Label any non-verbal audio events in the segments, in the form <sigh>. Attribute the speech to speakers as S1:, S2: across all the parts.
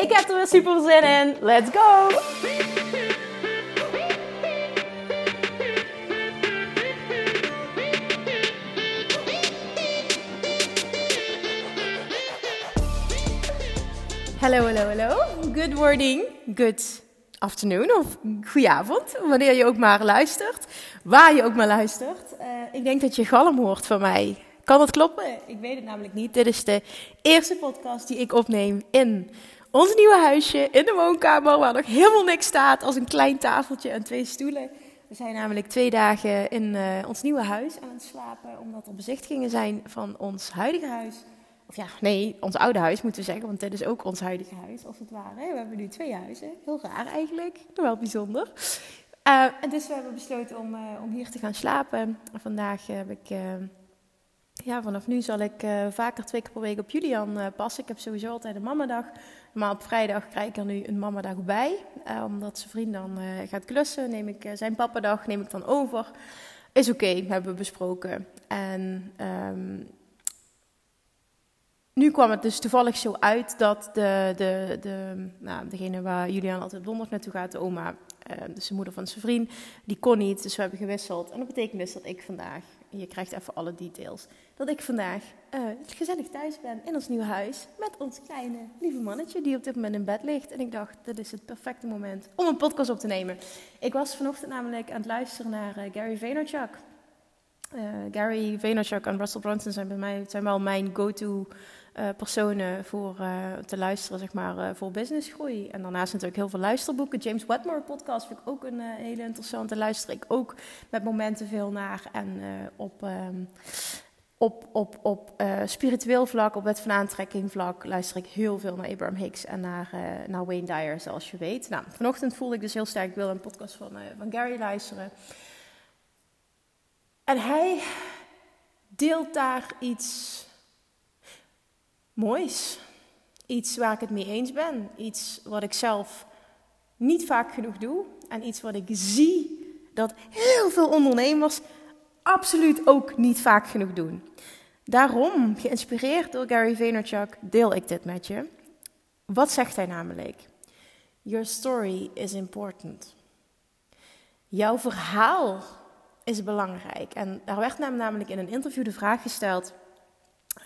S1: Ik heb er weer super zin in. Let's go! Hallo, hallo, hallo. Good morning, good afternoon of goedenavond, wanneer je ook maar luistert. Waar je ook maar luistert. Uh, ik denk dat je galm hoort van mij. Kan dat kloppen? Ik weet het namelijk niet. Dit is de eerste podcast die ik opneem in ons nieuwe huisje, in de woonkamer, waar nog helemaal niks staat, als een klein tafeltje en twee stoelen. We zijn namelijk twee dagen in uh, ons nieuwe huis aan het slapen, omdat er bezichtigingen zijn van ons huidige huis. Of ja, nee, ons oude huis moeten we zeggen, want dit is ook ons huidige huis, als het ware. We hebben nu twee huizen. Heel raar eigenlijk, maar wel bijzonder. Uh, en dus we hebben besloten om, uh, om hier te gaan slapen. Vandaag heb ik, ja, vanaf nu zal ik vaker twee keer per week op Julian passen. Ik heb sowieso altijd een mamadag. Maar op vrijdag krijg ik er nu een mamadag bij. omdat zijn vriend dan gaat klussen, neem ik zijn papadag neem ik dan over. Is oké, hebben we besproken. En... Um, nu kwam het dus toevallig zo uit dat de, de, de, nou, degene waar Julian altijd donderdag naartoe gaat, de oma, uh, dus de moeder van zijn vriend, die kon niet. Dus we hebben gewisseld. En dat betekent dus dat ik vandaag, je krijgt even alle details, dat ik vandaag uh, gezellig thuis ben in ons nieuwe huis met ons kleine lieve mannetje die op dit moment in bed ligt. En ik dacht, dit is het perfecte moment om een podcast op te nemen. Ik was vanochtend namelijk aan het luisteren naar uh, Gary Vaynerchuk. Gary Vaynerchuk en Russell Brunson zijn bij mij zijn wel mijn go-to uh, personen voor uh, te luisteren, zeg maar, uh, voor businessgroei. En daarnaast natuurlijk heel veel luisterboeken. James Wedmore podcast vind ik ook een hele interessante. Luister ik ook met momenten veel naar. En op, um, op, op, op spiritueel vlak, op wet van aantrekking vlak, luister ik heel veel naar Abraham Hicks en naar, naar Wayne Dyer, zoals je weet. Nou, vanochtend voelde ik dus heel sterk, wil een podcast van, van Gary luisteren. En hij deelt daar iets moois. Iets waar ik het mee eens ben. Iets wat ik zelf niet vaak genoeg doe. En iets wat ik zie dat heel veel ondernemers absoluut ook niet vaak genoeg doen. Daarom, geïnspireerd door Gary Vaynerchuk, deel ik dit met je. Wat zegt hij namelijk? Your story is important. Jouw verhaal is belangrijk. En daar werd namelijk in een interview de vraag gesteld: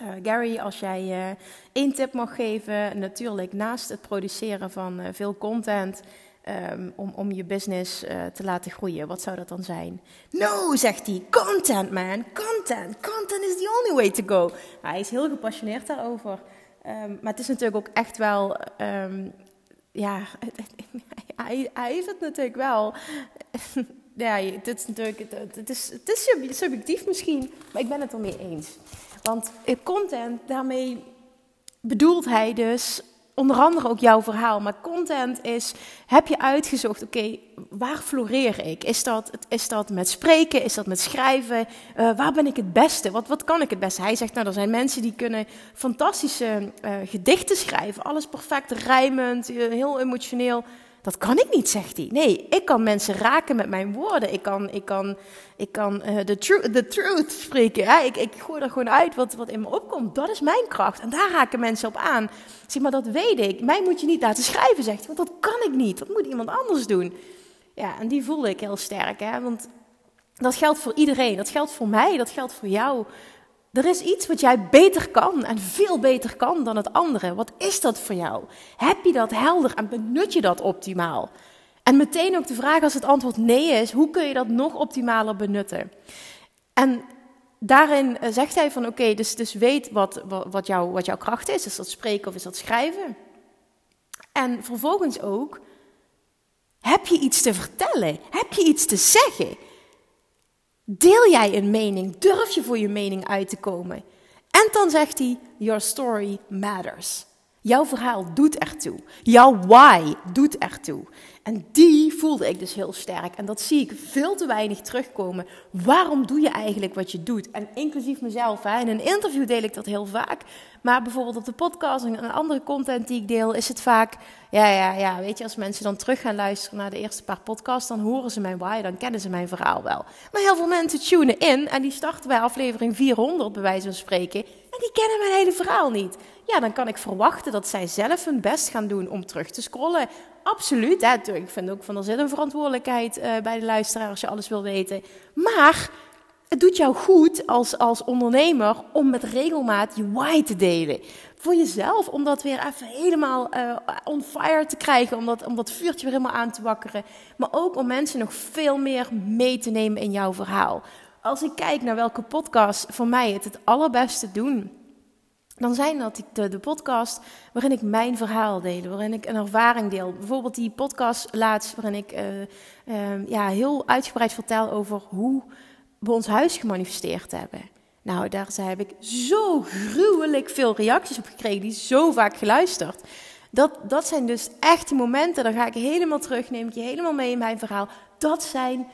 S1: uh, Gary, als jij uh, één tip mag geven, natuurlijk naast het produceren van uh, veel content um, om, om je business te laten groeien, wat zou dat dan zijn? No, zegt hij, content man, content, content is the only way to go. hij is heel gepassioneerd daarover, um, maar het is natuurlijk ook echt wel, um, ja, <laughs> hij, hij heeft het natuurlijk wel. <laughs> ja, het is natuurlijk, het is, het is subjectief misschien, maar ik ben het ermee eens. Want content, daarmee bedoelt hij dus onder andere ook jouw verhaal. Maar content is, heb je uitgezocht, oké, waar floreer ik? Is dat, is dat met spreken? Is dat met schrijven? Uh, waar ben ik het beste? Wat, wat kan ik het beste? Hij zegt, nou, er zijn mensen die kunnen fantastische uh, gedichten schrijven. Alles perfect, rijmend, uh, heel emotioneel. Dat kan ik niet, zegt hij. Nee, ik kan mensen raken met mijn woorden. Ik kan, ik kan, ik kan the, tru the truth spreken. Ik, ik gooi er gewoon uit wat, wat in me opkomt. Dat is mijn kracht. En daar raken mensen op aan. Zeg maar, dat weet ik. Mij moet je niet laten schrijven, zegt hij. Want dat kan ik niet. Dat moet iemand anders doen. Ja, en die voelde ik heel sterk. Hè? Want dat geldt voor iedereen. Dat geldt voor mij. Dat geldt voor jou. Er is iets wat jij beter kan en veel beter kan dan het andere. Wat is dat voor jou? Heb je dat helder en benut je dat optimaal? En meteen ook de vraag als het antwoord nee is, hoe kun je dat nog optimaler benutten? En daarin eh, zegt hij van oké, dus, dus weet wat, wat, wat jouw kracht is. Is dat spreken of is dat schrijven? En vervolgens ook, heb je iets te vertellen? Heb je iets te zeggen? Deel jij een mening? Durf je voor je mening uit te komen? En dan zegt hij: Your story matters. Jouw verhaal doet ertoe. Jouw why doet ertoe. En die voelde ik dus heel sterk. En dat zie ik veel te weinig terugkomen. Waarom doe je eigenlijk wat je doet? En inclusief mezelf. Hè. In een interview deel ik dat heel vaak. Maar bijvoorbeeld op de podcast en andere content die ik deel, is het vaak. Ja, ja, ja. Weet je, als mensen dan terug gaan luisteren naar de eerste paar podcasts, dan horen ze mijn why, dan kennen ze mijn verhaal wel. Maar heel veel mensen tunen in en die starten bij aflevering 400, bij wijze van spreken. En die kennen mijn hele verhaal niet. Ja, dan kan ik verwachten dat zij zelf hun best gaan doen om terug te scrollen. Absoluut. Hè? Ik vind ook van er zit een verantwoordelijkheid uh, bij de luisteraar als je alles wil weten. Maar het doet jou goed als, als ondernemer om met regelmaat je why te delen. Voor jezelf, om dat weer even helemaal uh, on fire te krijgen, om dat, om dat vuurtje weer helemaal aan te wakkeren. Maar ook om mensen nog veel meer mee te nemen in jouw verhaal. Als ik kijk naar welke podcast voor mij het het allerbeste doen, dan zijn dat de, de podcast waarin ik mijn verhaal deel, waarin ik een ervaring deel. Bijvoorbeeld die podcast laatst, waarin ik uh, uh, ja, heel uitgebreid vertel over hoe we ons huis gemanifesteerd hebben. Nou, daar heb ik zo gruwelijk veel reacties op gekregen, die zo vaak geluisterd. Dat, dat zijn dus echt die momenten, dan ga ik helemaal terug, neem ik je helemaal mee in mijn verhaal. Dat zijn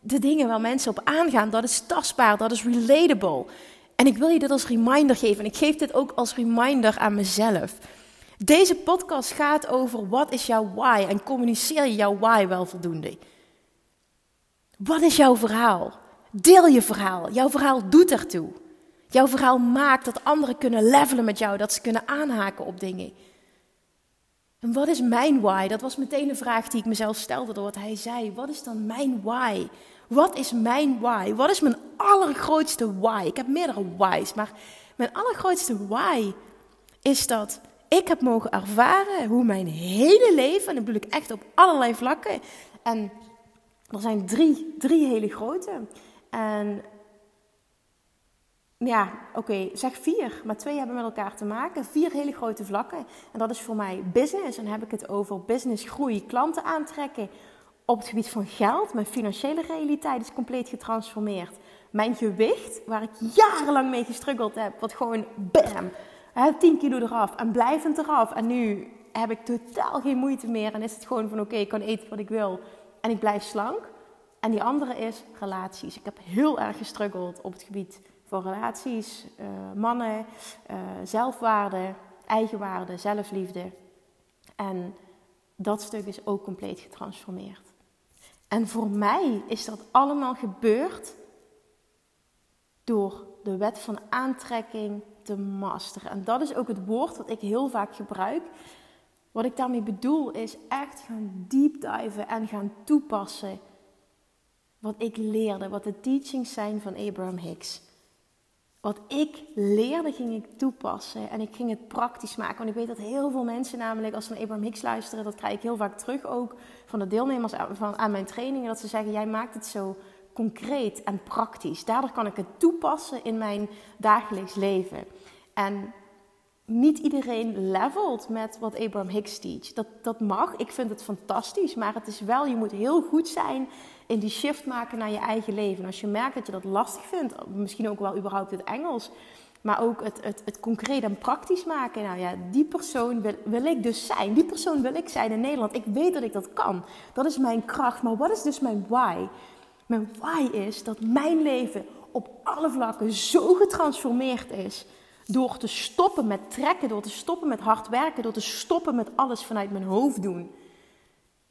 S1: de dingen waar mensen op aangaan. Dat is tastbaar, dat is relatable. En ik wil je dit als reminder geven. En ik geef dit ook als reminder aan mezelf. Deze podcast gaat over wat is jouw why en communiceer je jouw why wel voldoende. Wat is jouw verhaal? Deel je verhaal. Jouw verhaal doet ertoe. Jouw verhaal maakt dat anderen kunnen levelen met jou, dat ze kunnen aanhaken op dingen. En wat is mijn why? Dat was meteen een vraag die ik mezelf stelde door wat hij zei. Wat is dan mijn why? Wat is mijn why? Wat is mijn allergrootste why? Ik heb meerdere why's, maar mijn allergrootste why is dat ik heb mogen ervaren hoe mijn hele leven, en dat bedoel ik echt op allerlei vlakken, en er zijn drie, drie hele grote. En ja, oké, zeg vier, maar twee hebben met elkaar te maken. Vier hele grote vlakken. En dat is voor mij business. En dan heb ik het over business groei, klanten aantrekken. Op het gebied van geld, mijn financiële realiteit is compleet getransformeerd. Mijn gewicht, waar ik jarenlang mee gestruggeld heb, wat gewoon bam, 10 kilo eraf en blijvend eraf. En nu heb ik totaal geen moeite meer en is het gewoon van oké, ik kan eten wat ik wil en ik blijf slank. En die andere is relaties. Ik heb heel erg gestruggeld op het gebied van relaties, uh, mannen, uh, zelfwaarde, eigenwaarde, zelfliefde. En dat stuk is ook compleet getransformeerd. En voor mij is dat allemaal gebeurd door de wet van aantrekking te masteren. En dat is ook het woord wat ik heel vaak gebruik. Wat ik daarmee bedoel is echt gaan deep diven en gaan toepassen wat ik leerde, wat de teachings zijn van Abraham Hicks. Wat ik leerde, ging ik toepassen en ik ging het praktisch maken. Want ik weet dat heel veel mensen, namelijk als ze naar Abraham Hicks luisteren, dat krijg ik heel vaak terug ook van de deelnemers aan, aan mijn trainingen, dat ze zeggen: Jij maakt het zo concreet en praktisch. Daardoor kan ik het toepassen in mijn dagelijks leven. En niet iedereen levelt met wat Abraham Hicks teach. Dat, dat mag, ik vind het fantastisch, maar het is wel, je moet heel goed zijn in die shift maken naar je eigen leven. als je merkt dat je dat lastig vindt, misschien ook wel überhaupt het Engels, maar ook het, het, het concreet en praktisch maken. Nou ja, die persoon wil, wil ik dus zijn. Die persoon wil ik zijn in Nederland. Ik weet dat ik dat kan. Dat is mijn kracht. Maar wat is dus mijn why? Mijn why is dat mijn leven op alle vlakken zo getransformeerd is. Door te stoppen met trekken, door te stoppen met hard werken, door te stoppen met alles vanuit mijn hoofd doen.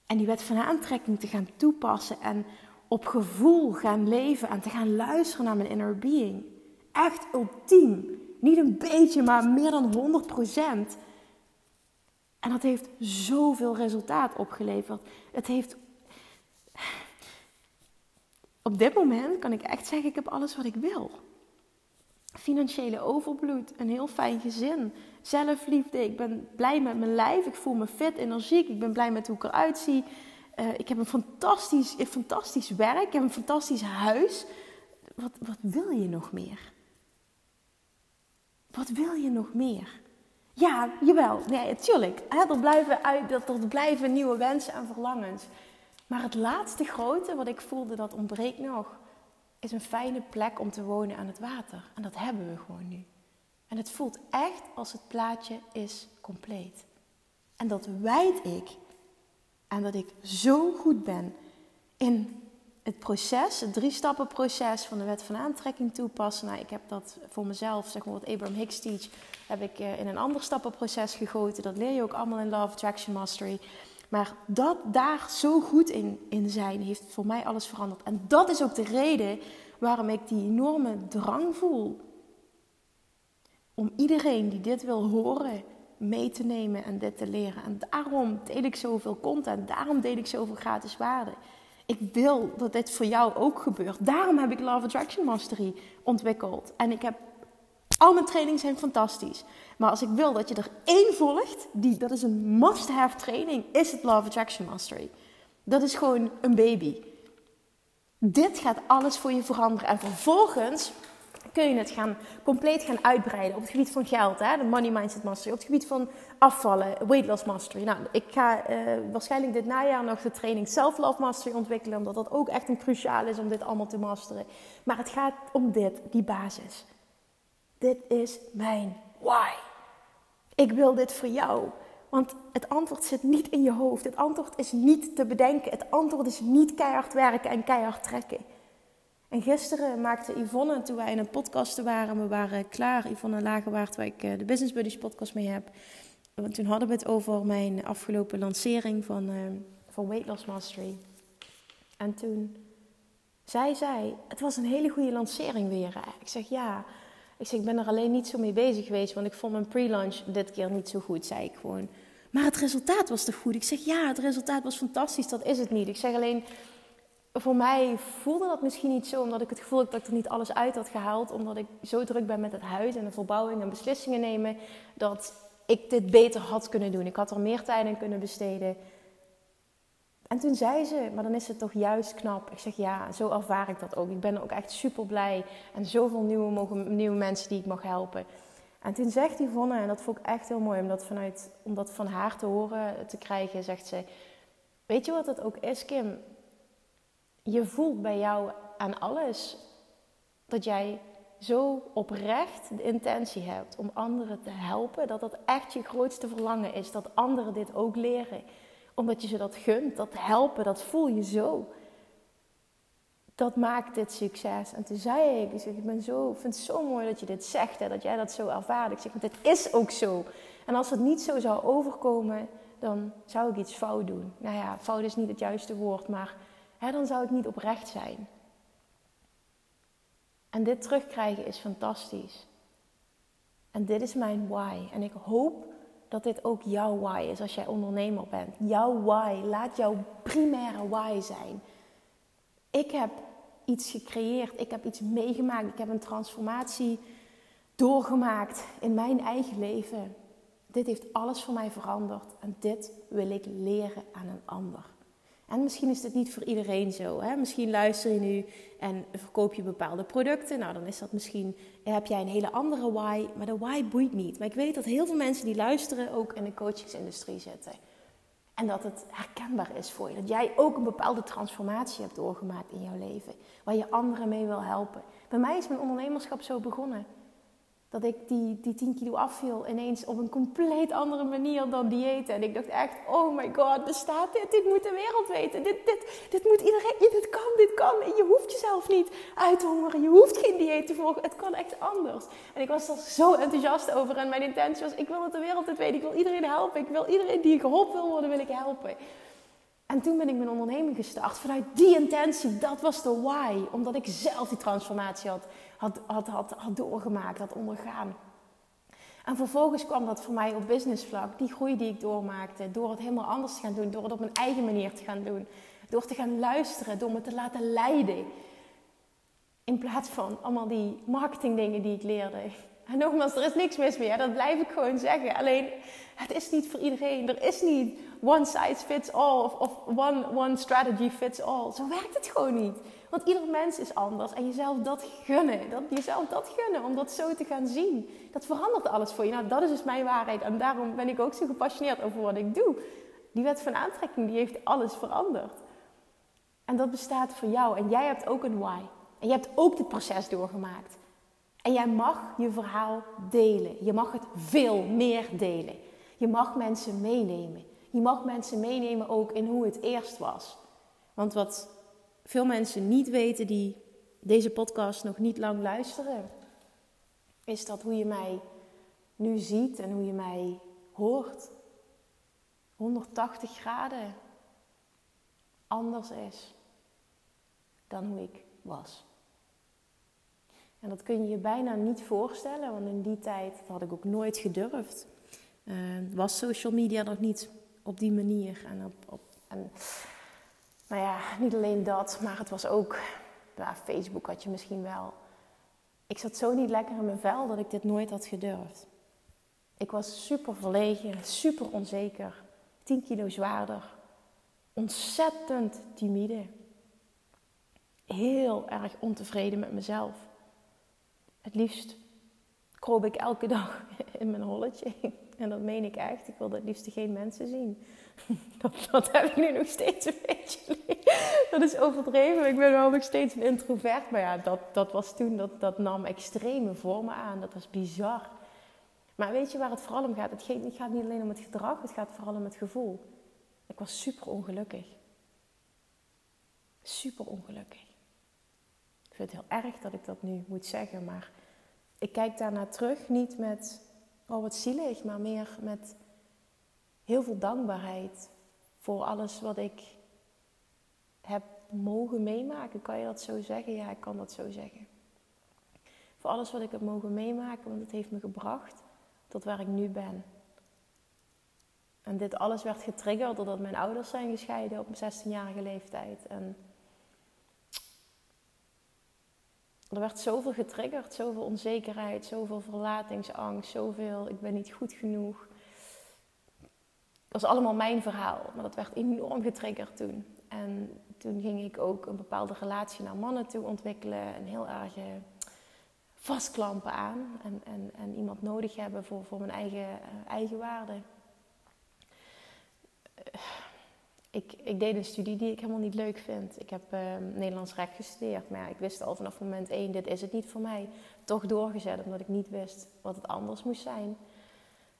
S1: En die wet van aantrekking te gaan toepassen en op gevoel gaan leven en te gaan luisteren naar mijn inner being. Echt ultiem. Niet een beetje, maar meer dan 100 procent. En dat heeft zoveel resultaat opgeleverd. Het heeft. Op dit moment kan ik echt zeggen: ik heb alles wat ik wil. Financiële overvloed, een heel fijn gezin, zelfliefde. Ik ben blij met mijn lijf. Ik voel me fit, energiek. Ik ben blij met hoe ik eruit zie. Uh, ik heb een fantastisch, een fantastisch werk. Heb een fantastisch huis. Wat, wat wil je nog meer? Wat wil je nog meer? Ja, jawel. Nee, tuurlijk. Er blijven, uit, er blijven nieuwe wensen en verlangens. Maar het laatste grote wat ik voelde, dat ontbreekt nog, is een fijne plek om te wonen aan het water. En dat hebben we gewoon nu. En het voelt echt als het plaatje is compleet. En dat wijd ik. En dat ik zo goed ben in het proces, het drie stappen proces van de wet van aantrekking toepassen. Nou, ik heb dat voor mezelf, zeg maar wat Abraham Hicks teach, heb ik eh, in een ander stappenproces gegoten. Dat leer je ook allemaal in Love Attraction Mastery. Maar dat daar zo goed in, in zijn, heeft voor mij alles veranderd. En dat is ook de reden waarom ik die enorme drang voel. Om iedereen die dit wil horen, mee te nemen en dit te leren. En daarom deel ik zoveel content, daarom deel ik zoveel gratis waarde. Ik wil dat dit voor jou ook gebeurt. Daarom heb ik Love Attraction Mastery ontwikkeld. En ik heb al mijn trainingen zijn fantastisch. Maar als ik wil dat je er één volgt, die, dat is een must-have training, is het Love Attraction Mastery. Dat is gewoon een baby. Dit gaat alles voor je veranderen. En vervolgens kun je het gaan, compleet gaan uitbreiden op het gebied van geld, hè? de Money Mindset Mastery, op het gebied van afvallen, Weight Loss Mastery. Nou, ik ga uh, waarschijnlijk dit najaar nog de training Self Love Mastery ontwikkelen, omdat dat ook echt een cruciaal is om dit allemaal te masteren. Maar het gaat om dit, die basis. Dit is mijn why. Ik wil dit voor jou. Want het antwoord zit niet in je hoofd. Het antwoord is niet te bedenken. Het antwoord is niet keihard werken en keihard trekken. En gisteren maakte Yvonne, toen wij in een podcast waren, we waren klaar, Yvonne Lagerwaard, waar ik eh, de Business Buddies podcast mee heb. Want toen hadden we het over mijn afgelopen lancering van, uh, van Weight Loss Mastery. En toen zei zij, het was een hele goede lancering weer. Ik zeg ja, ik zeg ik ben er alleen niet zo mee bezig geweest, want ik vond mijn pre-launch dit keer niet zo goed, zei ik gewoon. Maar het resultaat was toch goed? Ik zeg ja, het resultaat was fantastisch, dat is het niet. Ik zeg alleen, voor mij voelde dat misschien niet zo, omdat ik het gevoel had dat ik er niet alles uit had gehaald. Omdat ik zo druk ben met het huis en de verbouwing en beslissingen nemen, dat ik dit beter had kunnen doen. Ik had er meer tijd aan kunnen besteden. En toen zei ze, maar dan is het toch juist knap. Ik zeg ja, zo ervaar ik dat ook. Ik ben ook echt super blij en zoveel nieuwe, mogen, nieuwe mensen die ik mag helpen. En toen zegt Yvonne, en dat vond ik echt heel mooi om dat, vanuit, om dat van haar te horen te krijgen, zegt ze: Weet je wat het ook is, Kim? je voelt bij jou aan alles dat jij zo oprecht de intentie hebt om anderen te helpen, dat dat echt je grootste verlangen is, dat anderen dit ook leren, omdat je ze dat gunt, dat helpen, dat voel je zo. Dat maakt dit succes. En toen zei ik, ik, zeg, ik ben zo, vind het zo mooi dat je dit zegt, hè, dat jij dat zo ervaart. Ik zeg, want dit is ook zo. En als het niet zo zou overkomen, dan zou ik iets fout doen. Nou ja, fout is niet het juiste woord, maar hè, dan zou het niet oprecht zijn. En dit terugkrijgen is fantastisch. En dit is mijn why. En ik hoop dat dit ook jouw why is als jij ondernemer bent. Jouw why. Laat jouw primaire why zijn. Ik heb iets gecreëerd. Ik heb iets meegemaakt. Ik heb een transformatie doorgemaakt in mijn eigen leven. Dit heeft alles voor mij veranderd. En dit wil ik leren aan een ander. En misschien is dit niet voor iedereen zo. Hè? Misschien luister je nu en verkoop je bepaalde producten. Nou, dan is dat misschien, heb jij een hele andere why. Maar de why boeit niet. Maar ik weet dat heel veel mensen die luisteren ook in de coachingsindustrie zitten. En dat het herkenbaar is voor je. Dat jij ook een bepaalde transformatie hebt doorgemaakt in jouw leven. Waar je anderen mee wil helpen. Bij mij is mijn ondernemerschap zo begonnen dat ik die, die 10 kilo afviel ineens op een compleet andere manier dan diëten. En ik dacht echt, oh my god, bestaat dit? Dit moet de wereld weten. Dit, dit, dit moet iedereen, dit kan, dit kan. En je hoeft jezelf niet uit te hongeren. Je hoeft geen dieet te volgen. Het kan echt anders. En ik was er zo enthousiast over. En mijn intentie was, ik wil dat de wereld het weet. Ik wil iedereen helpen. Ik wil iedereen die geholpen wil worden, wil ik helpen. En toen ben ik mijn onderneming gestart vanuit die intentie. Dat was de why. Omdat ik zelf die transformatie had, had, had, had, had doorgemaakt, had ondergaan. En vervolgens kwam dat voor mij op businessvlak. Die groei die ik doormaakte. Door het helemaal anders te gaan doen. Door het op mijn eigen manier te gaan doen. Door te gaan luisteren. Door me te laten leiden. In plaats van allemaal die marketingdingen die ik leerde. En nogmaals, er is niks mis mee. Dat blijf ik gewoon zeggen. Alleen, het is niet voor iedereen. Er is niet one size fits all of, of one, one strategy fits all. Zo werkt het gewoon niet. Want ieder mens is anders en jezelf dat gunnen. Dat, jezelf dat gunnen om dat zo te gaan zien. Dat verandert alles voor je. Nou, dat is dus mijn waarheid. En daarom ben ik ook zo gepassioneerd over wat ik doe. Die wet van aantrekking, die heeft alles veranderd. En dat bestaat voor jou. En jij hebt ook een why. En je hebt ook dit proces doorgemaakt. En jij mag je verhaal delen. Je mag het veel meer delen. Je mag mensen meenemen. Je mag mensen meenemen ook in hoe het eerst was. Want wat veel mensen niet weten die deze podcast nog niet lang luisteren, is dat hoe je mij nu ziet en hoe je mij hoort, 180 graden anders is dan hoe ik was. En dat kun je je bijna niet voorstellen, want in die tijd had ik ook nooit gedurfd. Uh, was social media nog niet op die manier. En, op, op, en nou ja, niet alleen dat, maar het was ook, Facebook had je misschien wel. Ik zat zo niet lekker in mijn vel dat ik dit nooit had gedurfd. Ik was super verlegen, super onzeker, 10 kilo zwaarder, ontzettend timide, heel erg ontevreden met mezelf. Het liefst kroop ik elke dag <laughs> in mijn holletje. En dat meen ik echt. Ik wilde het liefst geen mensen zien. <laughs> Dat, heb ik nu nog steeds een beetje. <laughs> Dat is overdreven. Ik ben wel nog steeds een introvert. Maar ja, dat, dat was toen, dat, dat nam extreme vormen aan. Dat was bizar. Maar weet je waar het vooral om gaat? Het gaat niet alleen om het gedrag, het gaat vooral om het gevoel. Ik was super ongelukkig. Super ongelukkig. Ik vind het heel erg dat ik dat nu moet zeggen, maar ik kijk daarna terug niet met, oh wat zielig, maar meer met heel veel dankbaarheid voor alles wat ik heb mogen meemaken. Kan je dat zo zeggen? Ja, ik kan dat zo zeggen. Voor alles wat ik heb mogen meemaken, want het heeft me gebracht tot waar ik nu ben. En dit alles werd getriggerd doordat mijn ouders zijn gescheiden op mijn 16-jarige leeftijd. En er werd zoveel getriggerd, zoveel onzekerheid, zoveel verlatingsangst, zoveel ik ben niet goed genoeg. Dat was allemaal mijn verhaal, maar dat werd enorm getriggerd toen. En toen ging ik ook een bepaalde relatie naar mannen toe ontwikkelen, een heel erg vastklampen aan en, en, en iemand nodig hebben voor, voor mijn eigen, uh, eigen waarde. Ik, ik deed een studie die ik helemaal niet leuk vind. Ik heb uh, Nederlands recht gestudeerd, maar ik wist al vanaf moment één, dit is het niet voor mij. Toch doorgezet, omdat ik niet wist wat het anders moest zijn.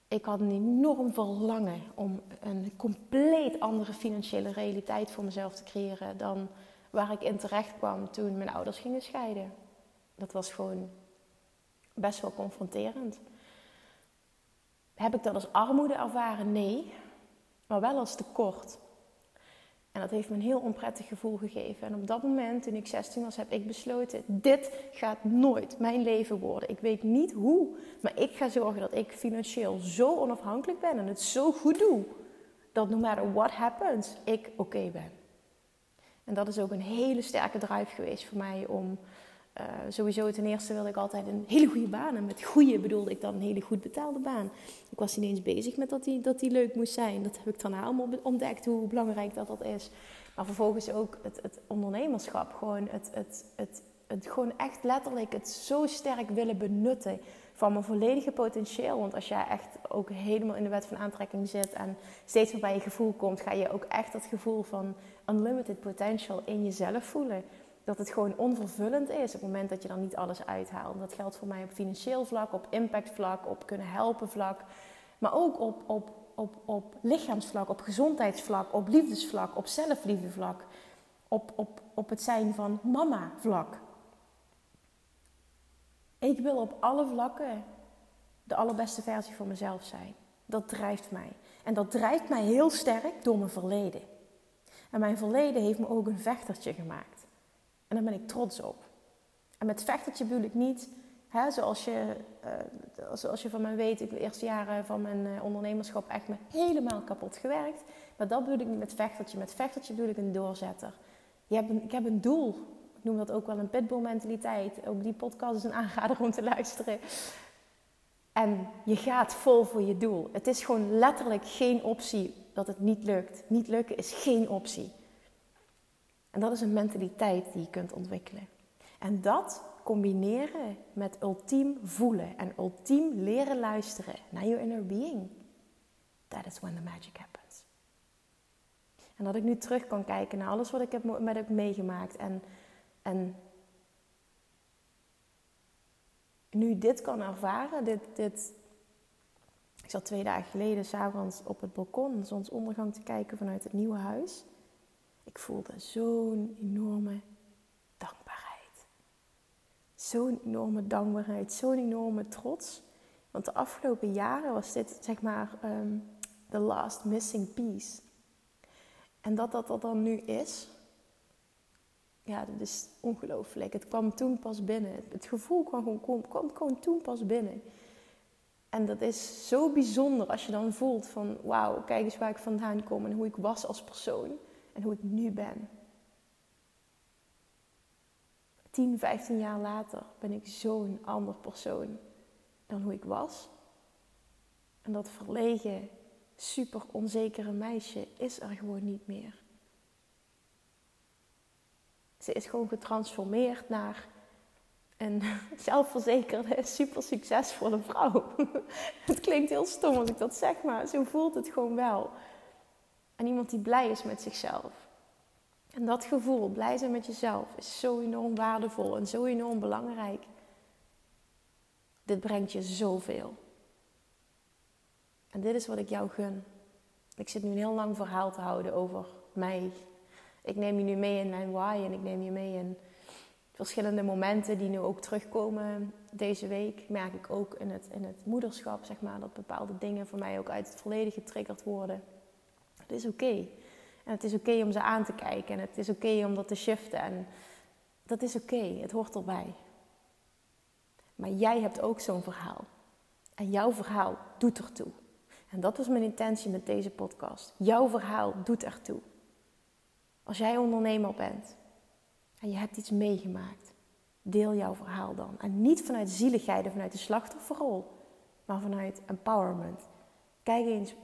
S1: Ik had een enorm verlangen om een compleet andere financiële realiteit voor mezelf te creëren dan waar ik in terecht kwam toen mijn ouders gingen scheiden. Dat was gewoon best wel confronterend. Heb ik dat als armoede ervaren? Nee, maar wel als tekort. En dat heeft me een heel onprettig gevoel gegeven. En op dat moment, toen ik 16 was, heb ik besloten: dit gaat nooit mijn leven worden. Ik weet niet hoe, maar ik ga zorgen dat ik financieel zo onafhankelijk ben en het zo goed doe dat no matter what happens, ik oké ben. En dat is ook een hele sterke drive geweest voor mij om uh, sowieso ten eerste wilde ik altijd een hele goede baan. En met goede bedoelde ik dan een hele goed betaalde baan. Ik was niet eens bezig met dat die, dat die leuk moest zijn. Dat heb ik daarna allemaal ontdekt, hoe belangrijk dat dat is. Maar vervolgens ook het, het ondernemerschap. Gewoon het, het, het, het, gewoon echt letterlijk het zo sterk willen benutten van mijn volledige potentieel. Want als jij echt ook helemaal in de wet van aantrekking zit en steeds meer bij je gevoel komt, ga je ook echt dat gevoel van unlimited potential in jezelf voelen dat het gewoon onvervullend is op het moment dat je dan niet alles uithaalt. Dat geldt voor mij op financieel vlak, op impactvlak, op kunnen helpen vlak. Maar ook op, op, op, op lichaamsvlak, op gezondheidsvlak, op liefdesvlak, op zelfliefdevlak. Op, op, op het zijn van mama vlak. Ik wil op alle vlakken de allerbeste versie van mezelf zijn. Dat drijft mij. En dat drijft mij heel sterk door mijn verleden. En mijn verleden heeft me ook een vechtertje gemaakt. En daar ben ik trots op. En met vechtertje bedoel ik niet, hè, zoals, je, uh, zoals je van mij weet, ik de eerste jaren van mijn uh, ondernemerschap echt me helemaal kapot gewerkt. Maar dat bedoel ik niet met vechtertje. Met vechtertje bedoel ik een doorzetter. Je hebt ik heb een doel. Ik noem dat ook wel een pitbull mentaliteit. Ook die podcast is een aanrader om te luisteren. En je gaat vol voor je doel. Het is gewoon letterlijk geen optie dat het niet lukt. Niet lukken is geen optie. En dat is een mentaliteit die je kunt ontwikkelen. En dat combineren met ultiem voelen en ultiem leren luisteren naar je inner being. That is when the magic happens. En dat ik nu terug kan kijken naar alles wat ik heb, met heb meegemaakt. En, en nu dit kan ervaren, dit, dit... ik zat twee dagen geleden s'avonds op het balkon zonsondergang te kijken vanuit het nieuwe huis. Ik voelde zo'n enorme dankbaarheid. Zo'n enorme dankbaarheid, zo'n enorme trots. Want de afgelopen jaren was dit zeg maar um, the last missing piece. En dat dat er dan nu is, ja, dat is ongelooflijk. Het kwam toen pas binnen. Het gevoel kwam gewoon, kwam gewoon toen pas binnen. En dat is zo bijzonder als je dan voelt van... wauw, kijk eens waar ik vandaan kom en hoe ik was als persoon. En hoe ik nu ben. 10, 15 jaar later ben ik zo'n ander persoon dan hoe ik was. En dat verlegen, super onzekere meisje is er gewoon niet meer. Ze is gewoon getransformeerd naar een <laughs> zelfverzekerde, super succesvolle vrouw. <laughs> het klinkt heel stom als ik dat zeg, maar zo voelt het gewoon wel. En iemand die blij is met zichzelf. En dat gevoel, blij zijn met jezelf, is zo enorm waardevol en zo enorm belangrijk. Dit brengt je zoveel. En dit is wat ik jou gun. Ik zit nu een heel lang verhaal te houden over mij. Ik neem je nu mee in mijn why en ik neem je mee in verschillende momenten die nu ook terugkomen deze week. Merk ik ook in het, in het moederschap, zeg maar, dat bepaalde dingen voor mij ook uit het verleden getriggerd worden. Het is oké. En het is oké om ze aan te kijken. En het is oké om dat te shiften. En dat is oké. Het hoort erbij. Maar jij hebt ook zo'n verhaal. En jouw verhaal doet ertoe. En dat was mijn intentie met deze podcast. Jouw verhaal doet ertoe. Als jij ondernemer bent en je hebt iets meegemaakt, deel jouw verhaal dan. En niet vanuit zieligheid of vanuit de slachtofferrol, maar vanuit empowerment. Kijk eens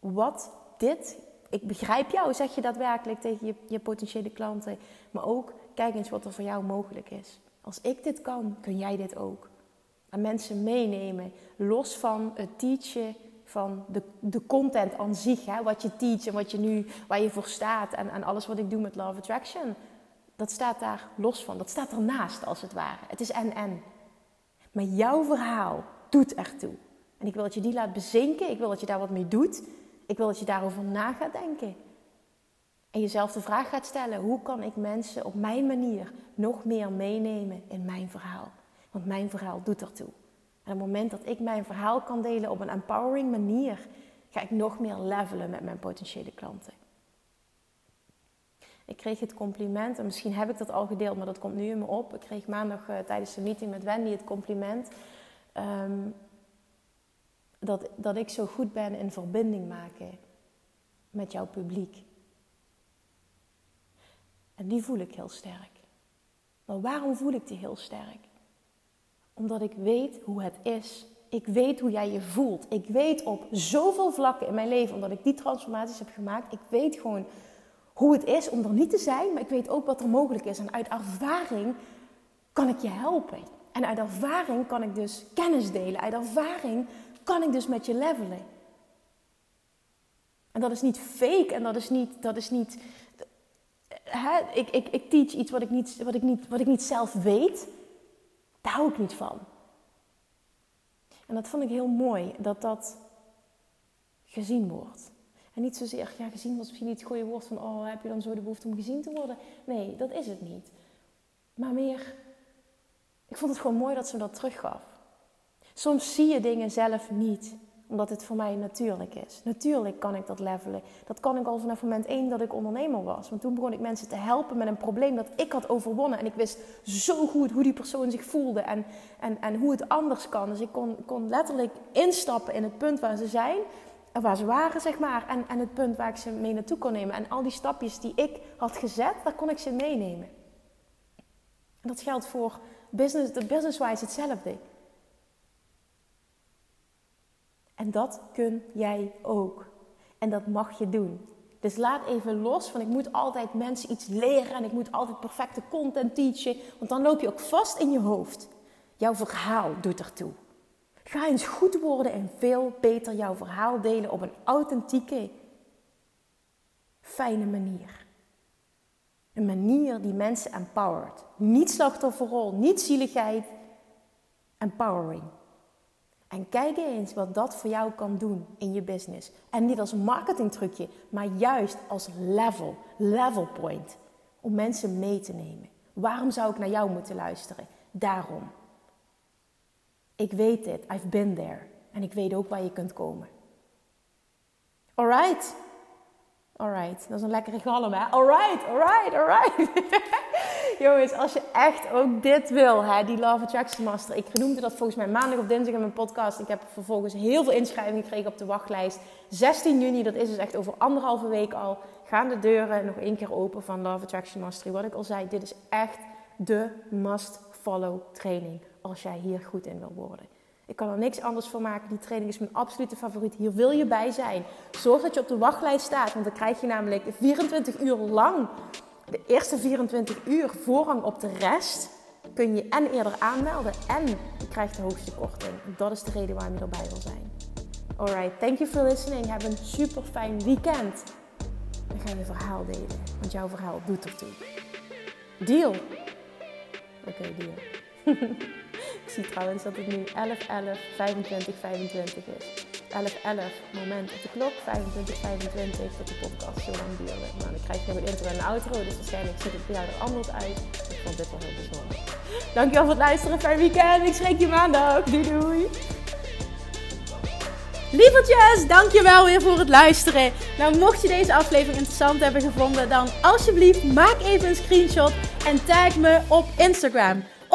S1: wat dit. Ik begrijp jou, zeg je daadwerkelijk tegen je, je potentiële klanten. Maar ook kijk eens wat er voor jou mogelijk is. Als ik dit kan, kun jij dit ook. En mensen meenemen, los van het teachen van de, de content aan zich. Hè, wat je teach en wat je nu, waar je voor staat. En, en alles wat ik doe met Love Attraction. Dat staat daar los van. Dat staat ernaast als het ware. Het is en-en. Maar jouw verhaal doet ertoe. En ik wil dat je die laat bezinken. Ik wil dat je daar wat mee doet. Ik wil dat je daarover na gaat denken. En jezelf de vraag gaat stellen: hoe kan ik mensen op mijn manier nog meer meenemen in mijn verhaal? Want mijn verhaal doet ertoe. En op het moment dat ik mijn verhaal kan delen op een empowering manier, ga ik nog meer levelen met mijn potentiële klanten. Ik kreeg het compliment, en misschien heb ik dat al gedeeld, maar dat komt nu in me op. Ik kreeg maandag uh, tijdens de meeting met Wendy het compliment um, dat, dat ik zo goed ben in verbinding maken met jouw publiek. En die voel ik heel sterk. Maar waarom voel ik die heel sterk? Omdat ik weet hoe het is. Ik weet hoe jij je voelt. Ik weet op zoveel vlakken in mijn leven, omdat ik die transformaties heb gemaakt, ik weet gewoon hoe het is om er niet te zijn, maar ik weet ook wat er mogelijk is. En uit ervaring kan ik je helpen. En uit ervaring kan ik dus kennis delen. Uit ervaring kan ik dus met je levelen. En dat is niet fake en dat is niet. Dat is niet hè, ik, ik, ik teach iets wat ik, niet, wat, ik niet, wat ik niet zelf weet. Daar hou ik niet van. En dat vond ik heel mooi, dat dat gezien wordt. En niet zozeer, ja, gezien was misschien niet het goede woord van, oh, heb je dan zo de behoefte om gezien te worden? Nee, dat is het niet. Maar meer, ik vond het gewoon mooi dat ze dat teruggaf. Soms zie je dingen zelf niet omdat het voor mij natuurlijk is. Natuurlijk kan ik dat levelen. Dat kan ik al vanaf moment één dat ik ondernemer was. Want toen begon ik mensen te helpen met een probleem dat ik had overwonnen. En ik wist zo goed hoe die persoon zich voelde en, en, en hoe het anders kan. Dus ik kon, kon letterlijk instappen in het punt waar ze zijn. En waar ze waren, zeg maar. En, en het punt waar ik ze mee naartoe kon nemen. En al die stapjes die ik had gezet, daar kon ik ze meenemen. En dat geldt voor business, business-wise hetzelfde. En dat kun jij ook. En dat mag je doen. Dus laat even los van ik moet altijd mensen iets leren en ik moet altijd perfecte content teachen. Want dan loop je ook vast in je hoofd. Jouw verhaal doet ertoe. Ga eens goed worden en veel beter jouw verhaal delen op een authentieke, fijne manier. Een manier die mensen empowert. Niet slachtofferrol, niet zieligheid, Empowering. En kijk eens wat dat voor jou kan doen in je business. En niet als marketingtrucje, maar juist als level, level point. Om mensen mee te nemen. Waarom zou ik naar jou moeten luisteren? Daarom. Ik weet dit, I've been there. En ik weet ook waar je kunt komen. Alright. Alright, dat is een lekkere galm hè. Alright, alright, alright. <laughs> Jongens, als je echt ook dit wil, hè, die Love Attraction Master. Ik noemde dat volgens mij maandag of dinsdag in mijn podcast. Ik heb vervolgens heel veel inschrijvingen gekregen op de wachtlijst. 16 juni, dat is dus echt over anderhalve week al. Gaan de deuren nog één keer open van Love Attraction Mastery. Wat ik al zei, dit is echt de must-follow training. Als jij hier goed in wil worden. Ik kan er niks anders van maken. Die training is mijn absolute favoriet. Hier wil je bij zijn. Zorg dat je op de wachtlijst staat. Want dan krijg je namelijk 24 uur lang, de eerste 24 uur, voorrang op de rest. Kun je en eerder aanmelden en je krijgt de hoogste korting. Dat is de reden waarom je erbij wil zijn. Alright, thank you for listening. Heb een super fijn weekend. En ga je verhaal delen. Want jouw verhaal doet ertoe. Deal. Oké, deal. <laughs> Zie trouwens dat het nu 11, 11, 25, 25 is. 11, 11 moment op de klok, 25, 25 dat de podcast zo lang duurde. Nou, dan krijg je nog een intro en een outro, dus waarschijnlijk ziet het voor jou er anders uit. Ik vond dit wel heel bijzonder. Dankjewel voor het luisteren, fijn weekend. Ik schreek je maandag. Doei doei. Lievertjes, dankjewel weer voor het luisteren. Nou, mocht je deze aflevering interessant hebben gevonden, dan alsjeblieft maak even een screenshot en tag me op Instagram.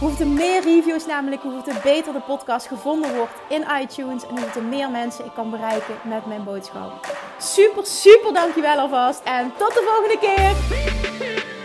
S1: Hoe er meer reviews namelijk, hoe het beter de podcast gevonden wordt in iTunes. En hoe er meer mensen ik kan bereiken met mijn boodschap. Super, super dankjewel alvast. En tot de volgende keer.